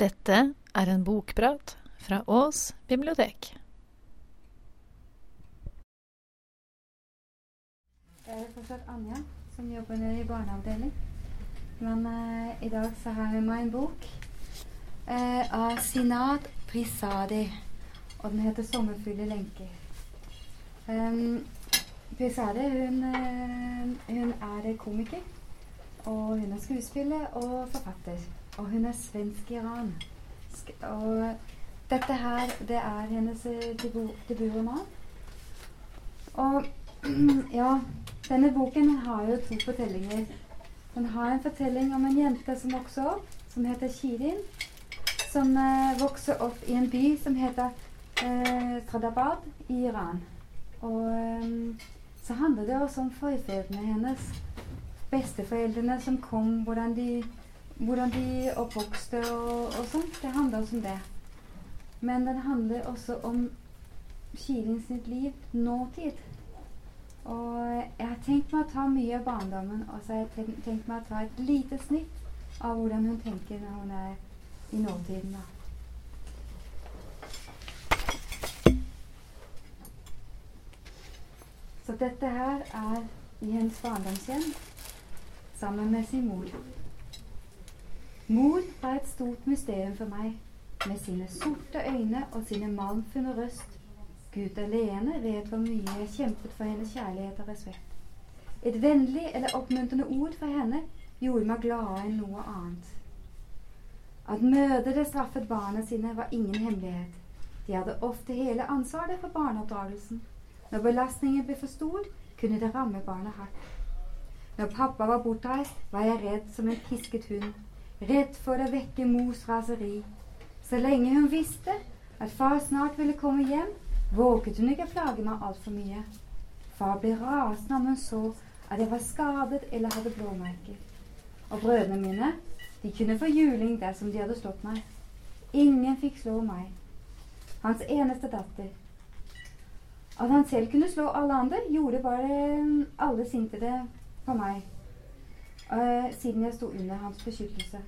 Dette er en bokprat fra Ås bibliotek. Det er fortsatt Anja som jobber nede i barneavdeling. Men eh, i dag så har jeg med en bok eh, av Sinad Prisadi. Og den heter 'Sommerfulle lenker'. Um, Prisadi hun, eh, hun er komiker. Og hun er skuespiller og forfatter. Og hun er svensk i Iran. Sk- Og dette her, det er hennes eh, debu- debutroman. Og ja, denne boken har jo to fortellinger. Den har en fortelling om en jente som vokser opp, som heter Kirin. Som eh, vokser opp i en by som heter eh, Tradabad i Iran. Og eh, så handler det også om forfedrene hennes. Besteforeldrene som kom, hvordan de, hvordan de oppvokste og, og sånt. Det handler også om det. Men den handler også om Kirin sitt liv nåtid. Og jeg har tenkt meg å ta mye av barndommen, og så har jeg tenkt, tenkt meg å ta et lite snitt av hvordan hun tenker når hun er i nåtiden. da. Så dette her er i hennes barndomshjem sammen med sin mor. Mor var et stort mysterium for meg, med sine sorte øyne og sine malmfunne røst. Gud alene vet hvor mye jeg kjempet for hennes kjærlighet og respekt. Et vennlig eller oppmuntrende ord fra henne gjorde meg gladere enn noe annet. At mødre straffet barna sine, var ingen hemmelighet. De hadde ofte hele ansvaret for barneoppdragelsen. Når belastningen ble for stor, kunne det ramme barna hardt. Når pappa var bortreist, var jeg redd som en pisket hund. Redd for å vekke mors raseri. Så lenge hun visste at far snart ville komme hjem, våget hun ikke plage meg altfor mye. Far ble rasende om hun så at jeg var skadet eller hadde blåmerker. Og brødrene mine, de kunne få juling dersom de hadde slått meg. Ingen fikk slå meg. Hans eneste datter. At han selv kunne slå alle andre, gjorde bare alle sintede på meg. Eh, siden jeg sto under hans beskyttelse.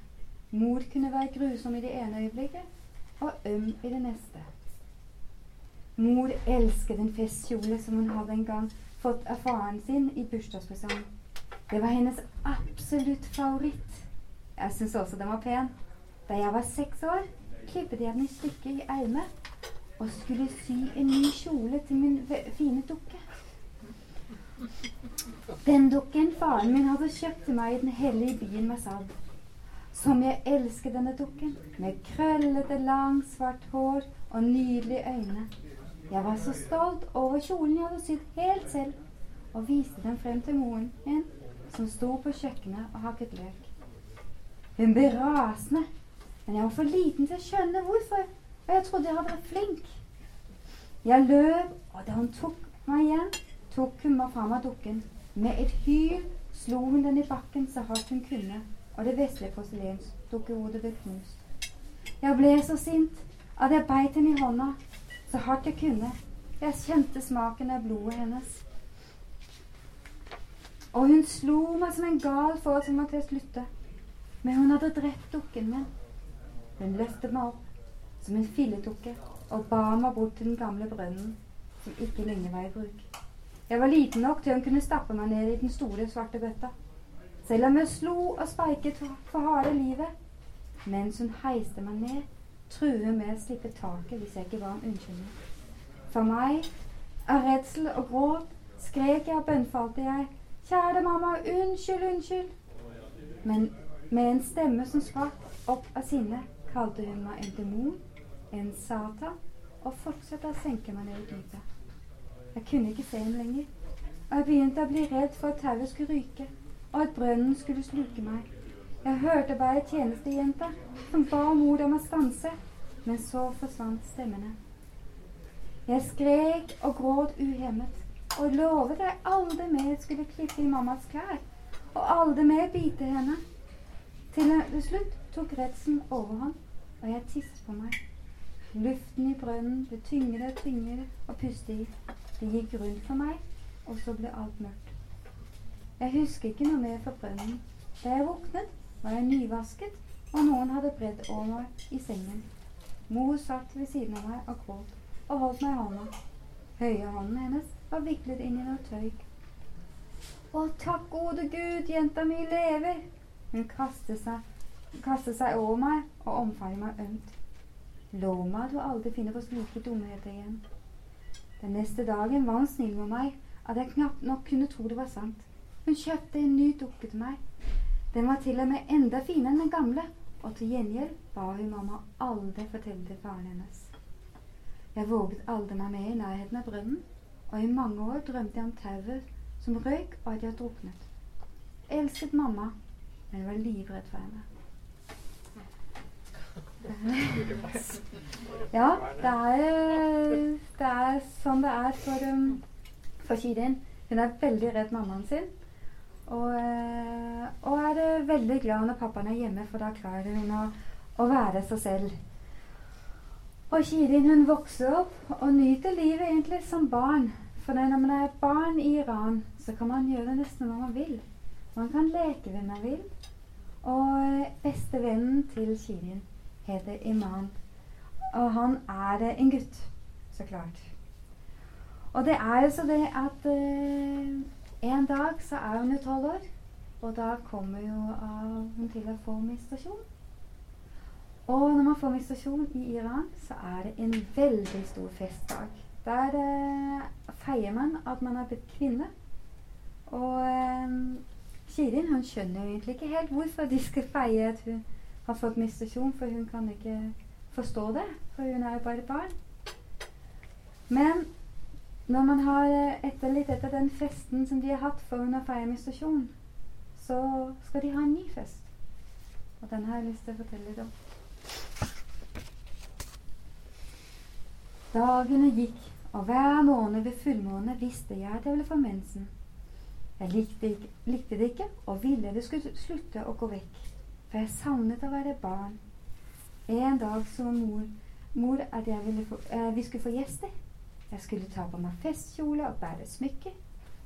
Mor kunne være grusom i det ene øyeblikket og øm i det neste. Mor elsket en festkjole som hun hadde en gang fått av faren sin i bursdagspresang. Det var hennes absolutt favoritt. Jeg syns også den var pen. Da jeg var seks år, klippet jeg den i stykker i ermet og skulle sy en ny kjole til min fine dukke. Den dukken faren min hadde kjøpt til meg i den hellige byen Masad. Som jeg elsket denne dukken, med krøllete, langt, svart hår og nydelige øyne. Jeg var så stolt over kjolen jeg hadde sydd helt selv, og viste den frem til moren min, som sto på kjøkkenet og hakket løk. Hun ble rasende, men jeg var for liten til å skjønne hvorfor, og jeg trodde jeg hadde vært flink. Jeg løp, og da hun tok meg igjen, tok hun meg fra av dukken. Med et hyl slo hun den i bakken så hardt hun kunne, og det vesle porselensdukkehodet ble knust. Jeg ble så sint at jeg beit henne i hånda så hardt jeg kunne. Jeg kjente smaken av blodet hennes. Og hun slo meg som en gal for at hun å slutte. Men hun hadde drept dukken min. Hun løftet meg opp som en filledukke og bar meg bort til den gamle brønnen, som ikke lenger var i bruk. Jeg var liten nok til hun kunne stappe meg ned i den store, svarte bøtta. Selv om jeg slo og speiket for, harde livet. Mens hun heiste meg ned, truet hun med å slippe taket hvis jeg ikke var en unnskyldning. For meg, av redsel og gråt, skrek jeg og bønnfalte jeg. Kjære mamma, unnskyld, unnskyld. Men med en stemme som sprakk opp av sinne, kalte hun meg en demon, en satan, og fortsatte å senke meg ned i dypet. Jeg kunne ikke se ham lenger, og jeg begynte å bli redd for at tauet skulle ryke, og at brønnen skulle sluke meg. Jeg hørte bare tjenestejenta som ba mor om å stanse, men så forsvant stemmene. Jeg skrek og gråt uhemmet, og lovet jeg aldri mer skulle klippe i mammas klær, og aldri mer bite henne. Til slutt tok redselen overhånd, og jeg tisset på meg. Luften i brønnen ble tyngre og tyngre å puste i. Det gikk rundt for meg, og så ble alt mørkt. Jeg husker ikke noe mer fra brønnen. Da jeg våknet, var jeg nyvasket og noen hadde bredd over meg i sengen. Mor satt ved siden av meg og gråt og holdt meg i hånda. Høye hånden hennes var viklet inn i noe tøy. Å, takk gode Gud, jenta mi lever! Hun kastet seg, kastet seg over meg og omfavnet meg ømt. Lov meg at du aldri finner på slike dumheter igjen. Den neste dagen var hun snill med meg at jeg knapt nok kunne tro det var sant. Hun kjøpte en ny dukke til meg. Den var til og med enda finere enn den gamle, og til gjengjeld ba hun mamma aldri fortelle til faren hennes. Jeg våget aldri meg med i nærheten av brønnen, og i mange år drømte jeg om tauet som røyk, og at jeg druknet. Jeg elsket mamma, men var livredd for henne. Ja, det er, det er sånn det er for, um, for Kirin. Hun er veldig redd mammaen sin. Og, eh, og, er veldig glad når pappaen er hjemme, for da klarer hun å, å være seg selv. Og Kirin hun vokser opp og nyter livet egentlig som barn. For når man er barn i Iran, så kan man gjøre nesten hva man vil. Man kan leke hvem man vil. Og bestevennen til Kirin heter Iman. Og han er en gutt, så klart. Og det er jo så det at eh, en dag så er hun jo tolv år, og da kommer jo hun til å få menstruasjon. Og når man får menstruasjon i Iran, så er det en veldig stor festdag. Der eh, feier man at man er blitt kvinne. Og eh, Kirin hun skjønner jo egentlig ikke helt hvorfor de skal feie at hun har fått menstruasjon, for hun kan ikke forstå det, for hun er jo bare barn. Men når man har eh, etter, litt etter den festen som de har hatt for hun har feiret menstruasjon, så skal de ha en ny fest. Og den har jeg lyst til å fortelle litt om. Dagene gikk, og hver måned ved fullmåne visste jeg at jeg ville få mensen. Jeg likte, likte, det ikke og ville det skulle slutte å gå vekk, for jeg savnet å være barn. En dag så mor, mor at få, eh, vi skulle få gjester. Jeg skulle ta på meg festkjole og bære smykke.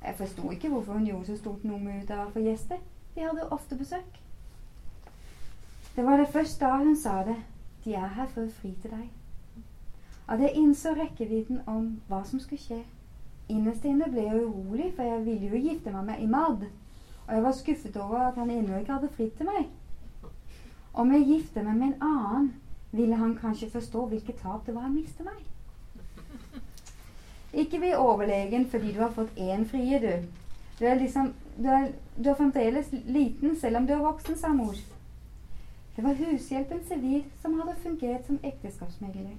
Jeg forsto ikke hvorfor hun gjorde så stort nummer ut av å få gjester. Vi hadde jo ofte besøk. Det var det først da hun sa det. De er her for å fri til deg at jeg innså rekkevidden om hva som skulle skje. Innerst inne ble jeg urolig, for jeg ville jo gifte meg med Imad. Og jeg var skuffet over at han ennå ikke hadde fritt til meg. Om jeg gifter meg med en annen, ville han kanskje forstå hvilket tap det var å miste meg. Ikke bli overlegen fordi du har fått én frie, du. Du er, liksom, du, er, du er fremdeles liten selv om du er voksen, sa mor. Det var hushjelpen Sevir som hadde fungert som ekteskapsmegler.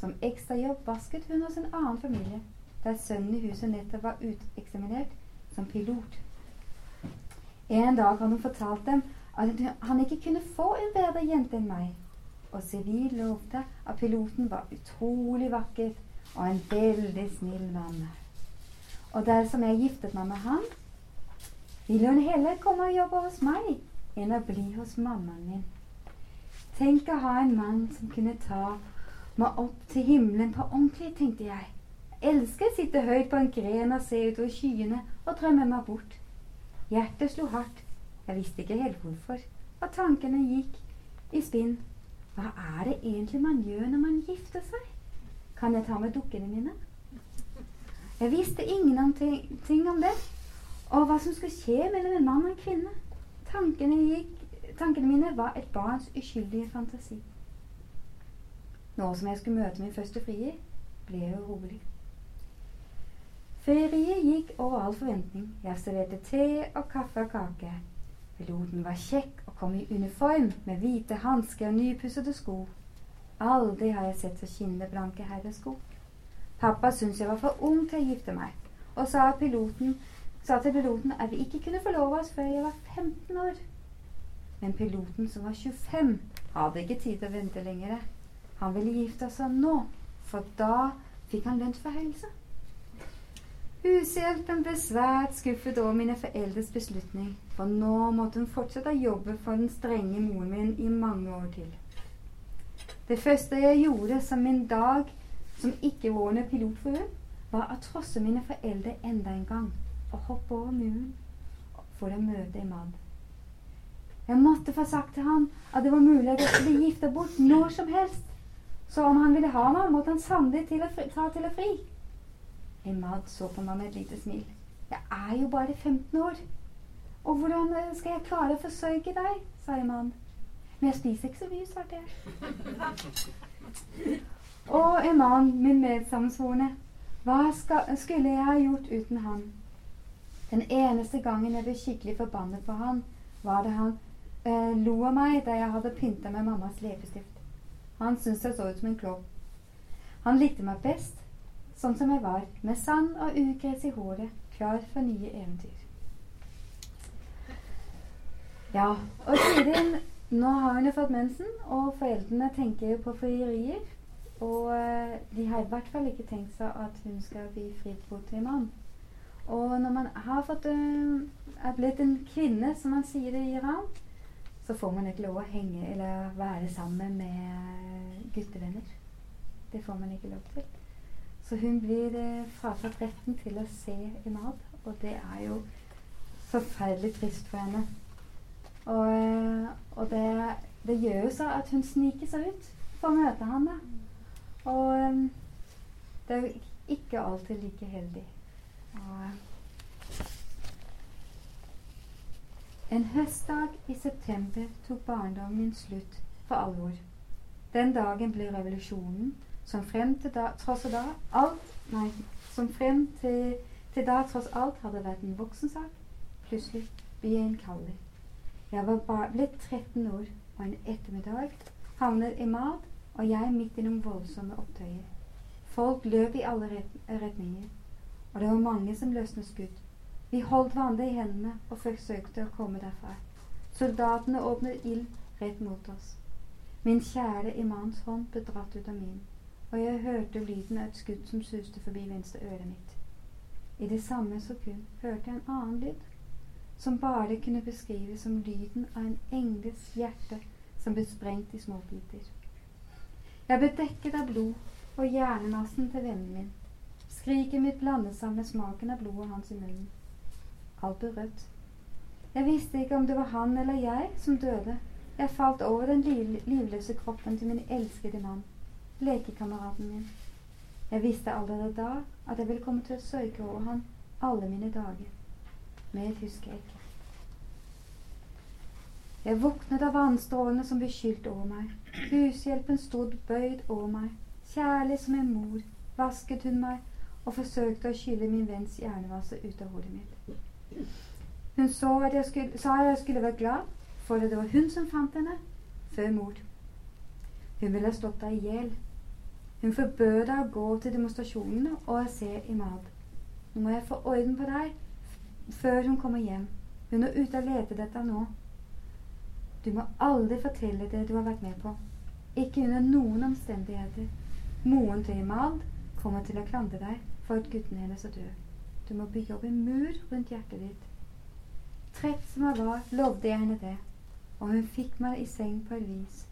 Som ekstrajobb vasket hun hos en annen familie, der sønnen i huset nettopp var uteksaminert som pilot. En dag hadde hun fortalt dem at han ikke kunne få en bedre jente enn meg. Og Sivil lovte at piloten var utrolig vakker og en veldig snill mann. Og dersom jeg giftet meg med han, ville hun heller komme og jobbe hos meg enn å bli hos mammaen min. Tenk å ha en mann som kunne ta meg opp til himmelen på ordentlig, tenkte jeg. Jeg elsker å sitte høyt på en gren og se utover skyene og drømme meg bort. Hjertet slo hardt. Jeg visste ikke helt hvorfor. Og tankene gikk i spinn. Hva er det egentlig man gjør når man gifter seg? Kan jeg ta med dukkene mine? Jeg visste ingenting om det, og hva som skulle skje mellom en mann og en kvinne. Tankene, gikk, tankene mine var et barns uskyldige fantasi. Nå som jeg skulle møte min første frier, ble jeg urolig. Feriet gikk over all forventning. Jeg serverte te og kaffe og kake. Piloten var kjekk og kom i uniform med hvite hansker og nypussede sko. Aldri har jeg sett så skinnende blanke herresko. Pappa syntes jeg var for ung til å gifte meg, og sa, piloten, sa til piloten at vi ikke kunne forlove oss før jeg var 15 år. Men piloten, som var 25, hadde ikke tid til å vente lenger. Han ville gifte seg nå, for da fikk han lønnsforhøyelse. Hushjelpen ble svært skuffet over mine foreldres beslutning, for nå måtte hun fortsette å jobbe for den strenge moren min i mange år til. Det første jeg gjorde som en dag som ikke-vårende pilotfrue, var å trosse mine foreldre enda en gang og hoppe over muren for å møte en mann. Jeg måtte få sagt til ham at det var mulig at jeg skulle gifte bort når som helst. Så om han ville ha meg, måtte han sannelig til ta til å fri. Imad så på meg med et lite smil. Jeg er jo bare 15 år. Og hvordan eh, skal jeg klare å forsørge deg? sa Emad. Men jeg spiser ikke så mye, svarte jeg. Og mann, min medsammensvorne, hva skal, skulle jeg ha gjort uten han? Den eneste gangen jeg ble skikkelig forbannet på han, var da han eh, lo av meg da jeg hadde pynta med mammas leppestift. Han syntes jeg så ut som en klovn. Han likte meg best sånn som jeg var, med sand og ugress i håret, klar for nye eventyr. Ja, og siden nå har hun jo fått mensen, og foreldrene tenker jo på frierier. Og uh, de har i hvert fall ikke tenkt seg at hun skal bli mann. Og når man har fått, uh, er blitt en kvinne, som man sier det i Iran, så får man ikke lov å henge eller være sammen med guttevenner. Det får man ikke lov til. Så hun blir eh, fratatt retten til å se Imad, og det er jo forferdelig trist for henne. Og, eh, og det, det, gjør jo så at hun sniker seg ut for å møte ham. Og eh, det er jo ikke alltid like heldig. Og, eh, en høstdag i september tok barndommen slutt for alvor. Den dagen ble revolusjonen som frem til da, tross da alt Nei, som frem til, til da tross alt hadde vært en voksensak, plutselig ble en kalver. Jeg var bare blitt 13 år, og en ettermiddag havnet i mat, og jeg midt i noen voldsomme opptøyer. Folk løp i alle retninger, og det var mange som løsnet skudd. Vi holdt hverandre i hendene og forsøkte å komme derfra. Soldatene åpnet ild rett mot oss. Min kjære imams hånd ble dratt ut av min og jeg hørte lyden av et skudd som suste forbi venstre øret mitt. I det samme sekund hørte jeg en annen lyd, som bare kunne beskrives som lyden av en engles hjerte som ble sprengt i småbiter. Jeg ble dekket av blod og hjernemassen til vennen min. Skriket mitt blandet seg med smaken av blodet hans i munnen. Alt ble rødt. Jeg visste ikke om det var han eller jeg som døde. Jeg falt over den liv livløse kroppen til min elskede mann lekekameraten min. Jeg visste allerede da at jeg ville komme til å sørge over han alle mine dager. Mer husker jeg ikke. Jeg våknet av vannstrålene som beskyldte over meg. Hushjelpen stod bøyd over meg. Kjærlig som en mor vasket hun meg og forsøkte å skylle min venns hjernevasse ut av hodet mitt. Hun så at jeg skulle, sa jeg skulle være glad, for det var hun som fant henne, før mor. Hun ville slått deg i hjel hun forbød deg å gå til demonstrasjonene og se Imad. Nå må jeg få orden på deg før hun kommer hjem. Hun er ute og leter etter nå. Du må aldri fortelle det du har vært med på. Ikke under noen omstendigheter. Moren til Imad kommer til å klandre deg for at gutten hennes er død. Du må bygge opp en mur rundt hjertet ditt. Trett som jeg var, lovde jeg henne det, og hun fikk meg i seng på et vis.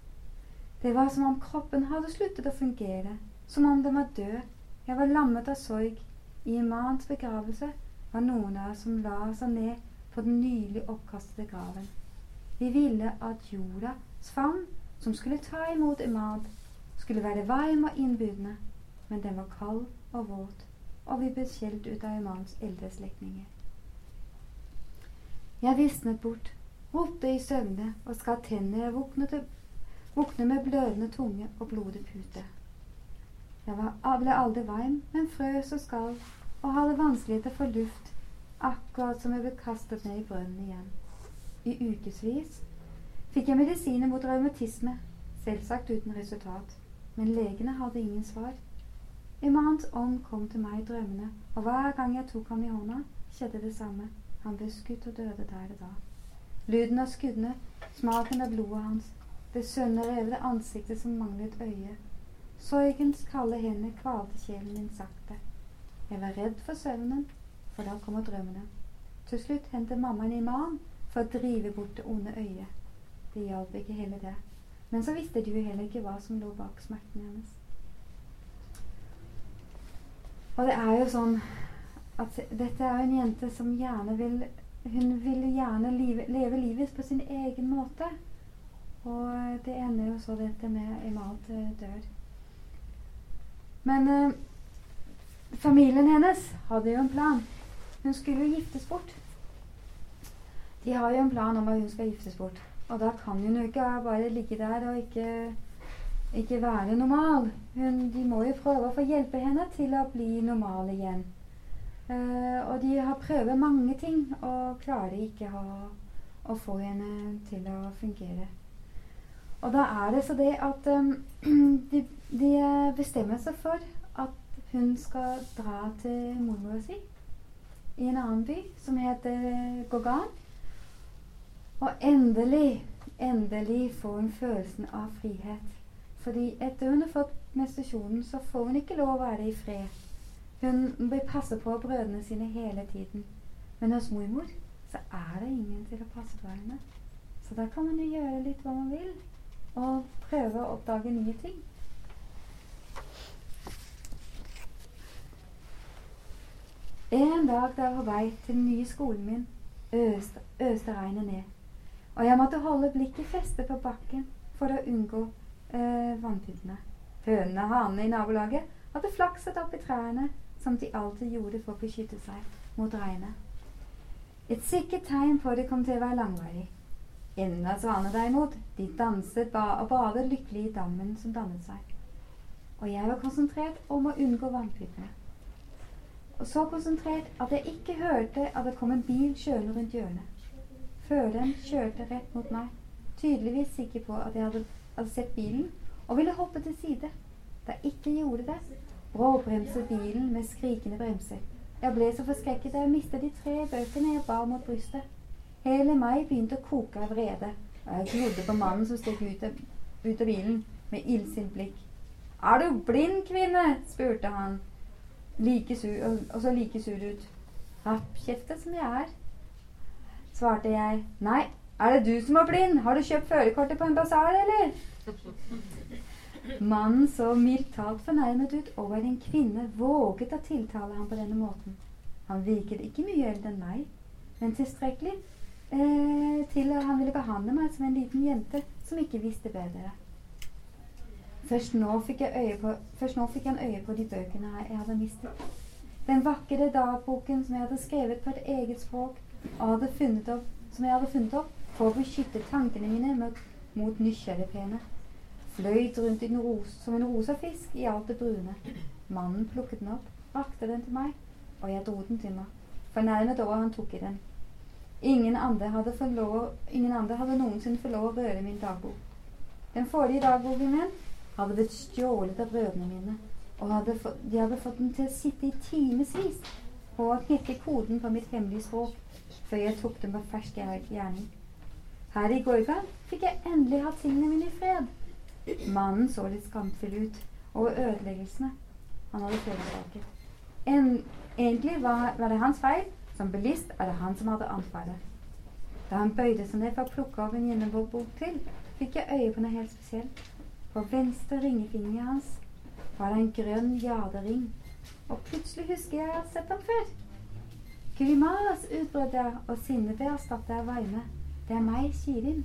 Det var som om kroppen hadde sluttet å fungere, som om den var død. Jeg var lammet av sorg. I Imans begravelse var noen av oss som la seg ned på den nylig oppkastede graven. Vi ville at jordas favn, som skulle ta imot Imad, skulle være varm og innbydende, men den var kald og våt, og vi ble skjelt ut av Imams eldre slektninger. Jeg visnet bort, ropte i søvne og skar tenner. Våknet våkne med blødende tunge og blodig pute. Jeg var, ble aldri varm, men frøs og skalv og hadde vanskeligheter for luft, akkurat som jeg ble kastet ned i brønnen igjen. I ukevis fikk jeg medisiner mot revmatisme, selvsagt uten resultat, men legene hadde ingen svar. Imams ånd kom til meg i drømmene, og hver gang jeg tok ham i hånda, skjedde det samme. Han ble skutt og døde der og da. Lyden av skuddene, smaken av blodet hans, det sønne revede ansiktet som manglet øye. Sorgens kalde hender kvalte sjelen min sakte. Jeg var redd for søvnen, for da kommer drømmene. Til slutt hentet mamma en imam for å drive bort det onde øyet. Det hjalp ikke heller det. Men så visste de jo heller ikke hva som lå bak smerten hennes. Og det er jo sånn at dette er en jente som gjerne vil hun vil gjerne leve, leve livet på sin egen måte. Og det ender jo så dette med Emad dør. Men eh, familien hennes hadde jo en plan. Hun skulle jo giftes bort. De har jo en plan om at hun skal giftes bort. Og da kan hun jo ikke bare ligge der og ikke, ikke være normal. Hun, de må jo prøve å få hjelpe henne til å bli normal igjen. Uh, og de har prøvd mange ting og klarer ikke å, å, få henne til å fungere. Og da er det så det at um, de, de, bestemmer seg for hun skal dra til mormora si i en annen by som heter Gogan. Og endelig, endelig får hun følelsen av frihet. Fordi etter hun har fått menstruasjonen, så får hun ikke lov å være i fred. Hun blir passet på brødrene sine hele tiden. Men hos mormor så er det ingen til å passe på henne. Så da kan man jo gjøre litt hva man vil, og prøve å oppdage nye ting. En dag da jeg var på vei til den nye skolen min, øste, øste regnet ned. Og jeg måtte holde blikket festet på bakken for å unngå øh, vannpyttene. Hønene og hanene i nabolaget hadde flakset opp i trærne, som de alltid gjorde for å beskytte seg mot regnet. Et sikkert tegn på det kom til å være langvarig. Enda svanene derimot, de danset ba og badet lykkelig i dammen som dannet seg. Og jeg var konsentrert om å unngå vannpyttene og så konsentrert at jeg ikke hørte at det kom en bil kjørende rundt hjørnet. Føreren kjørte rett mot meg, tydeligvis sikker på at jeg hadde, hadde sett bilen, og ville hoppe til side. Da jeg ikke gjorde det, bråbremset bilen med skrikende bremser. Jeg ble så forskrekket at jeg mistet de tre bøkene jeg bar mot brystet. Hele meg begynte å koke av vrede, og jeg glodde på mannen som steg ut av, ut av bilen med illsint blikk. Er du blind, kvinne? spurte han like sur, og så like sur ut. Rappkjeftet som jeg er, svarte jeg. Nei, er det du som er blind? Har du kjøpt førerkortet på en basar, eller? Mannen så mildt talt fornærmet ut over en kvinne våget å tiltale ham på denne måten. Han virket ikke mye eldre enn meg, men tilstrekkelig eh, til at han ville behandle meg som en liten jente som ikke visste bedre. Først nå fikk jeg øye på, fikk jeg øye på de bøkene jeg hadde mistet. Den vakre dagboken som jeg hadde skrevet på et eget språk, og hadde funnet opp, som jeg hadde funnet opp for å beskytte tankene mine mot, mot nysgjerrigpene. Fløyt rundt ros, som en rosa fisk i alt det brune. Mannen plukket den opp, rakte den til meg, og jeg dro den til meg. Fornærmet over han tok i den. Ingen andre hadde, lov, ingen andre hadde noensinne fått lov å røre min dagbok. Den forrige dagboken min hadde blitt stjålet av brødrene mine, og hadde fått, de hadde fått den til å sitte i timevis på å knekke koden på mitt hemmelige språk før jeg tok dem på fersk gjerning. Her i Gorgan fikk jeg endelig hatt tingene mine i fred. Mannen så litt skamfull ut over ødeleggelsene han hadde foretaket. En, egentlig var, var, det hans feil. Som bilist er det han som hadde ansvaret. Da han bøyde seg ned for å plukke opp en gjennombok til, fikk jeg øye på noe helt spesielt. På venstre ringefinger hans var det en grønn jadering. Og plutselig husker jeg å ha sett ham før. Grimas, utbrøt jeg, og sinnet ble erstattet av varme. Det er meg, Kirin.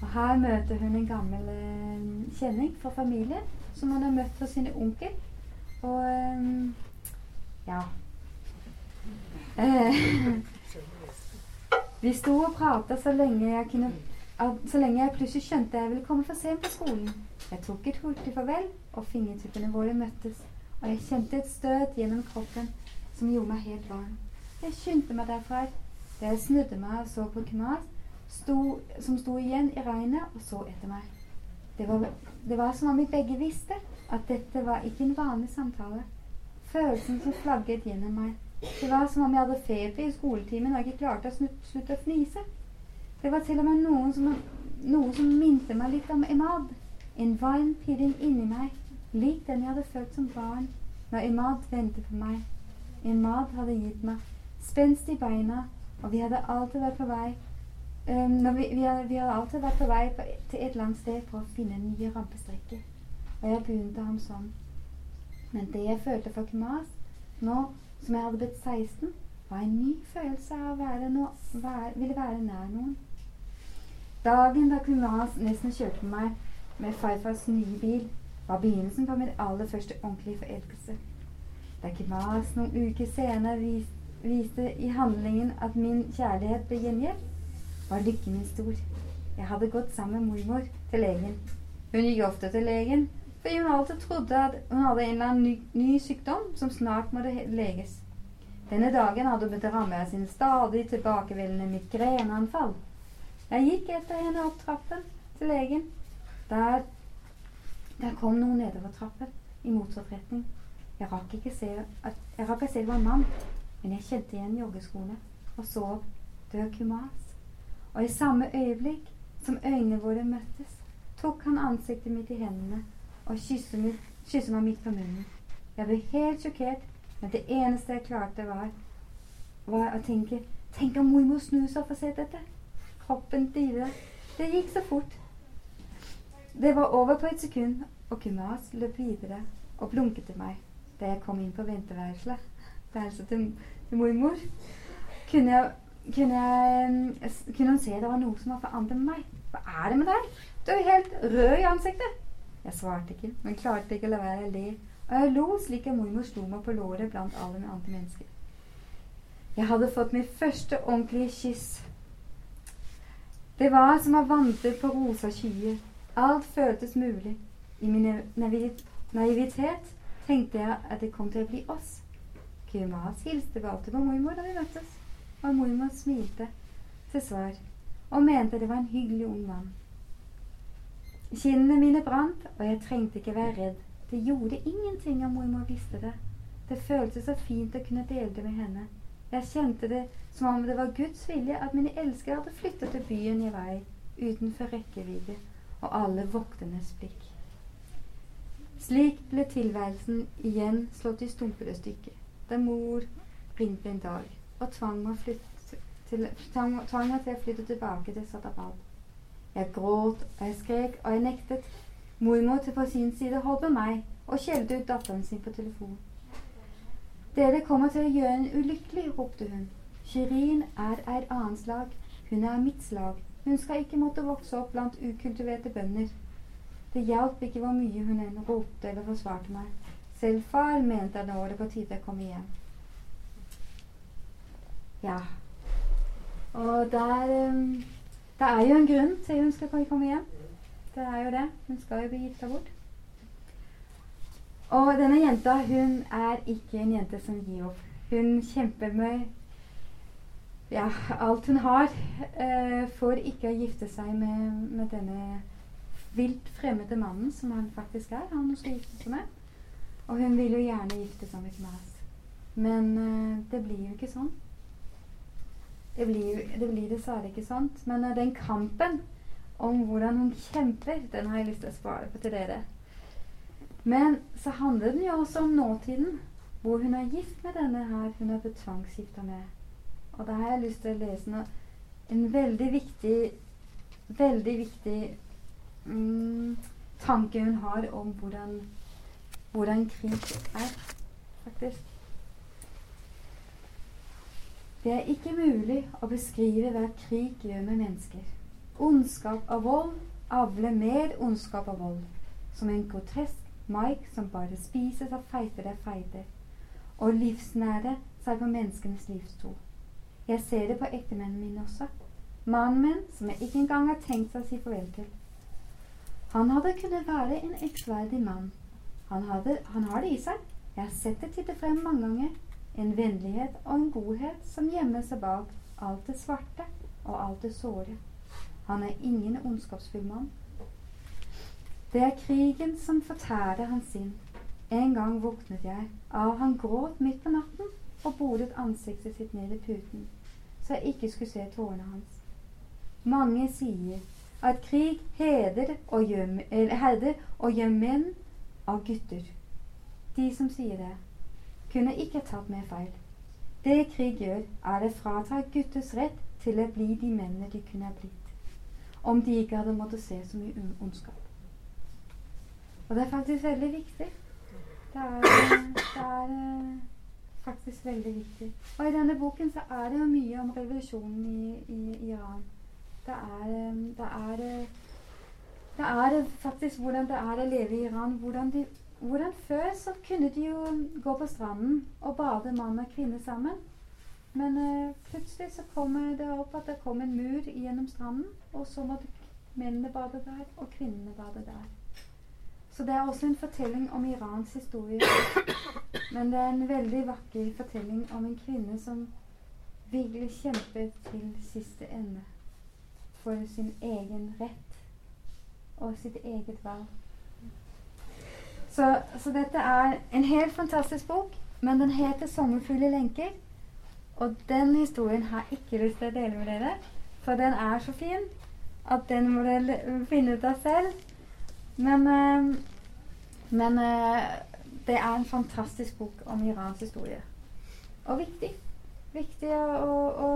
Og her møter hun en gammel eh, kjenning fra familien som hun har møtt hos sine onkel. Og eh, ja eh, Vi sto og pratet så lenge jeg kunne så lenge jeg plutselig skjønte jeg ville komme for sent på skolen. Jeg tok et hurtig farvel, og fingertuppene våre møttes, og jeg kjente et støt gjennom kroppen som gjorde meg helt varm. Jeg skyndte meg derfra. Da jeg snudde meg og så på Knas, som sto igjen i regnet og så etter meg. Det var, det var som om vi begge visste at dette var ikke en vanlig samtale. Følelsen som flagget gjennom meg. Det var som om jeg hadde feber i skoletimen og ikke klarte å slutte å fnise. Det var til og med noen som, noe som minte meg litt om Imad. En varm pirring inni meg, lik den jeg hadde følt som barn når Imad ventet på meg. Imad hadde gitt meg spenst i beina, og vi hadde alltid vært på vei um, vi, vi, hadde, vi, hadde, alltid vært på vei på, til et eller annet sted for å finne nye rampestrekker. Og jeg begynte ham sånn. Men det jeg følte for Kmas, nå som jeg hadde blitt 16, var en ny følelse av å være no, være, ville være nær noen. Dagen da Kumas nesten kjørte meg med farfars nye bil, var begynnelsen på min aller første ordentlige forelskelse. Da Kimas noen uker senere vis, viste i handlingen at min kjærlighet ble gjengjeldt, var lykken min stor. Jeg hadde gått sammen med mormor til legen. Hun gikk ofte til legen, fordi hun alltid trodde at hun hadde en eller annen ny, ny sykdom som snart måtte leges. Denne dagen hadde av sin stadig tilbakevillende migreneanfall. Jeg gikk etter henne opp trappen til legen. Der, der kom noen nedover trappen i motsatt retning. Jeg rakk ikke se at, jeg rakk se det var en mann, men jeg kjente igjen joggeskoene og så død kumas. Og i samme øyeblikk som øynene våre møttes, tok han ansiktet mitt i hendene og kysset meg midt på munnen. Jeg ble helt sjokkert, men det eneste jeg klarte, var, var å tenke Tenk om mormor snur seg for å se dette. Kroppen dirret. Det gikk så fort. Det var over på et sekund, og Kumas løp videre og blunket til meg da jeg kom inn på venteværelset værelset til, til mormor. Kunne jeg kunne, jeg, kunne hun se det var noe som var forandret med meg. Hva er det med deg? Du er jo helt rød i ansiktet. Jeg svarte ikke, men klarte ikke å la være å le. Og jeg lo slik at mormor slo meg på låret blant alle med andre mennesker. Jeg hadde fått mitt første ordentlige kyss. Det var som å vandre på rosa skyer. Alt føltes mulig. I min naivitet tenkte jeg at det kom til å bli oss. Kumas hilste alltid på mormor da vi møttes, og mormor smilte til svar og mente det var en hyggelig ung mann. Kinnene mine brant, og jeg trengte ikke være redd. Det gjorde ingenting om mormor visste det. Det føltes så fint å kunne dele det med henne. Jeg kjente det som om det var Guds vilje at mine elskere hadde flyttet til byen i vei, utenfor rekkevidde og alle vokternes blikk. Slik ble tilværelsen igjen slått i stumpede stykker da mor ringte en dag og tvang meg, til, tvang meg til å flytte tilbake til Sadabal. Jeg gråt og jeg skrek og jeg nektet. Mormor til på sin side holdt med meg og skjelte ut datteren sin på telefon. Dere kommer til å gjøre henne ulykkelig, ropte hun. Shirin er et annet slag. Hun er mitt slag. Hun skal ikke måtte vokse opp blant ukultiverte bønder. Det hjalp ikke hvor mye hun enn ropte eller forsvarte meg. Selv far mente at nå var det på tide å komme hjem. Ja. Og der um, Det er jo en grunn til hun skal komme hjem. Det er jo det. Hun skal jo bli gifta bort. Og denne jenta, hun er ikke en jente som gir opp. Hun kjemper med ja, alt hun har eh, for ikke å gifte seg med, med denne vilt fremmede mannen som han faktisk er. Han skal gifte seg med. Og hun vil jo gjerne gifte seg med Knas. Men eh, det blir jo ikke sånn. Det blir, det blir dessverre ikke sånn. Men eh, den kampen om hvordan hun kjemper, den har jeg lyst til å spare på til dere. Men så handler den jo også om nåtiden, hvor hun er gift med denne her hun er blitt tvangsgifta med. Og da har jeg lyst til å lese noe, en veldig viktig, veldig viktig mm, tanke hun har om hvordan hvordan krig er, faktisk. Det er ikke mulig å beskrive hva krig gjør med mennesker. Ondskap og vold avler mer ondskap og vold, som en grotesk Mike som bare spises av feitere feiter, og livsnære seg på menneskenes livstro. Jeg ser det på ektemennene mine også. Mannen min som jeg ikke engang har tenkt å si farvel til. Han hadde kunnet være en eksverdig mann han, hadde, han, har det i seg. Jeg har sett det titte frem mange ganger. En vennlighet og en godhet som gjemmer seg bak alt det svarte og alt det såre. Han er ingen ondskapsfull mann. Det er krigen som fortærer hans sinn. En gang våknet jeg av han gråt midt på natten og bodet ansiktet sitt ned i puten, så jeg ikke skulle se tårene hans. Mange sier at krig heder og gjør, herder og gjør menn av gutter. De som sier det, kunne ikke tatt mer feil. Det krig gjør, er å frata gutters rett til å bli de mennene de kunne blitt, om de ikke hadde måttet se så mye ondskap. Og det er faktisk veldig viktig. Det er, det er faktisk veldig viktig. Og i denne boken så er det jo mye om revolusjonen i, i Iran. Det er, det er, det er faktisk hvordan det er å leve i Iran. Hvordan, de, hvordan Før så kunne de jo gå på stranden og bade mann og kvinne sammen. Men uh, plutselig så kom det opp at det kom en mur gjennom stranden, og så måtte mennene bade der, og kvinnene bade der. Så det er også en fortelling om Irans historie. Men det er en veldig vakker fortelling om en kvinne som virkelig kjempet til siste ende for sin egen rett og sitt eget valg. Så, så, dette er en helt fantastisk bok, men den heter 'Sommerfugle lenker'. Og den historien har jeg ikke lyst til å dele med dere, for den er så fin at den må dere finne ut av selv. Men, uh, men uh, det er en fantastisk bok om Irans historie. Og viktig. Viktig å, å, å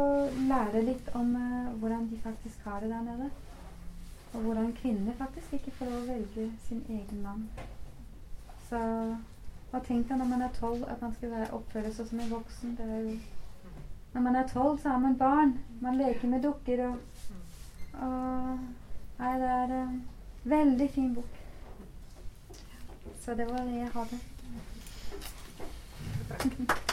lære litt om uh, hvordan de faktisk har det der nede. Og hvordan kvinner faktisk ikke får lov å velge sin egen mann. Så hva tenk deg når man er tolv, at man skal oppføre seg som en voksen. Det er jo når man er tolv, så har man barn. Man leker med dukker og, og Nei, det er en veldig fin bok. Så det var det jeg hadde. Takk.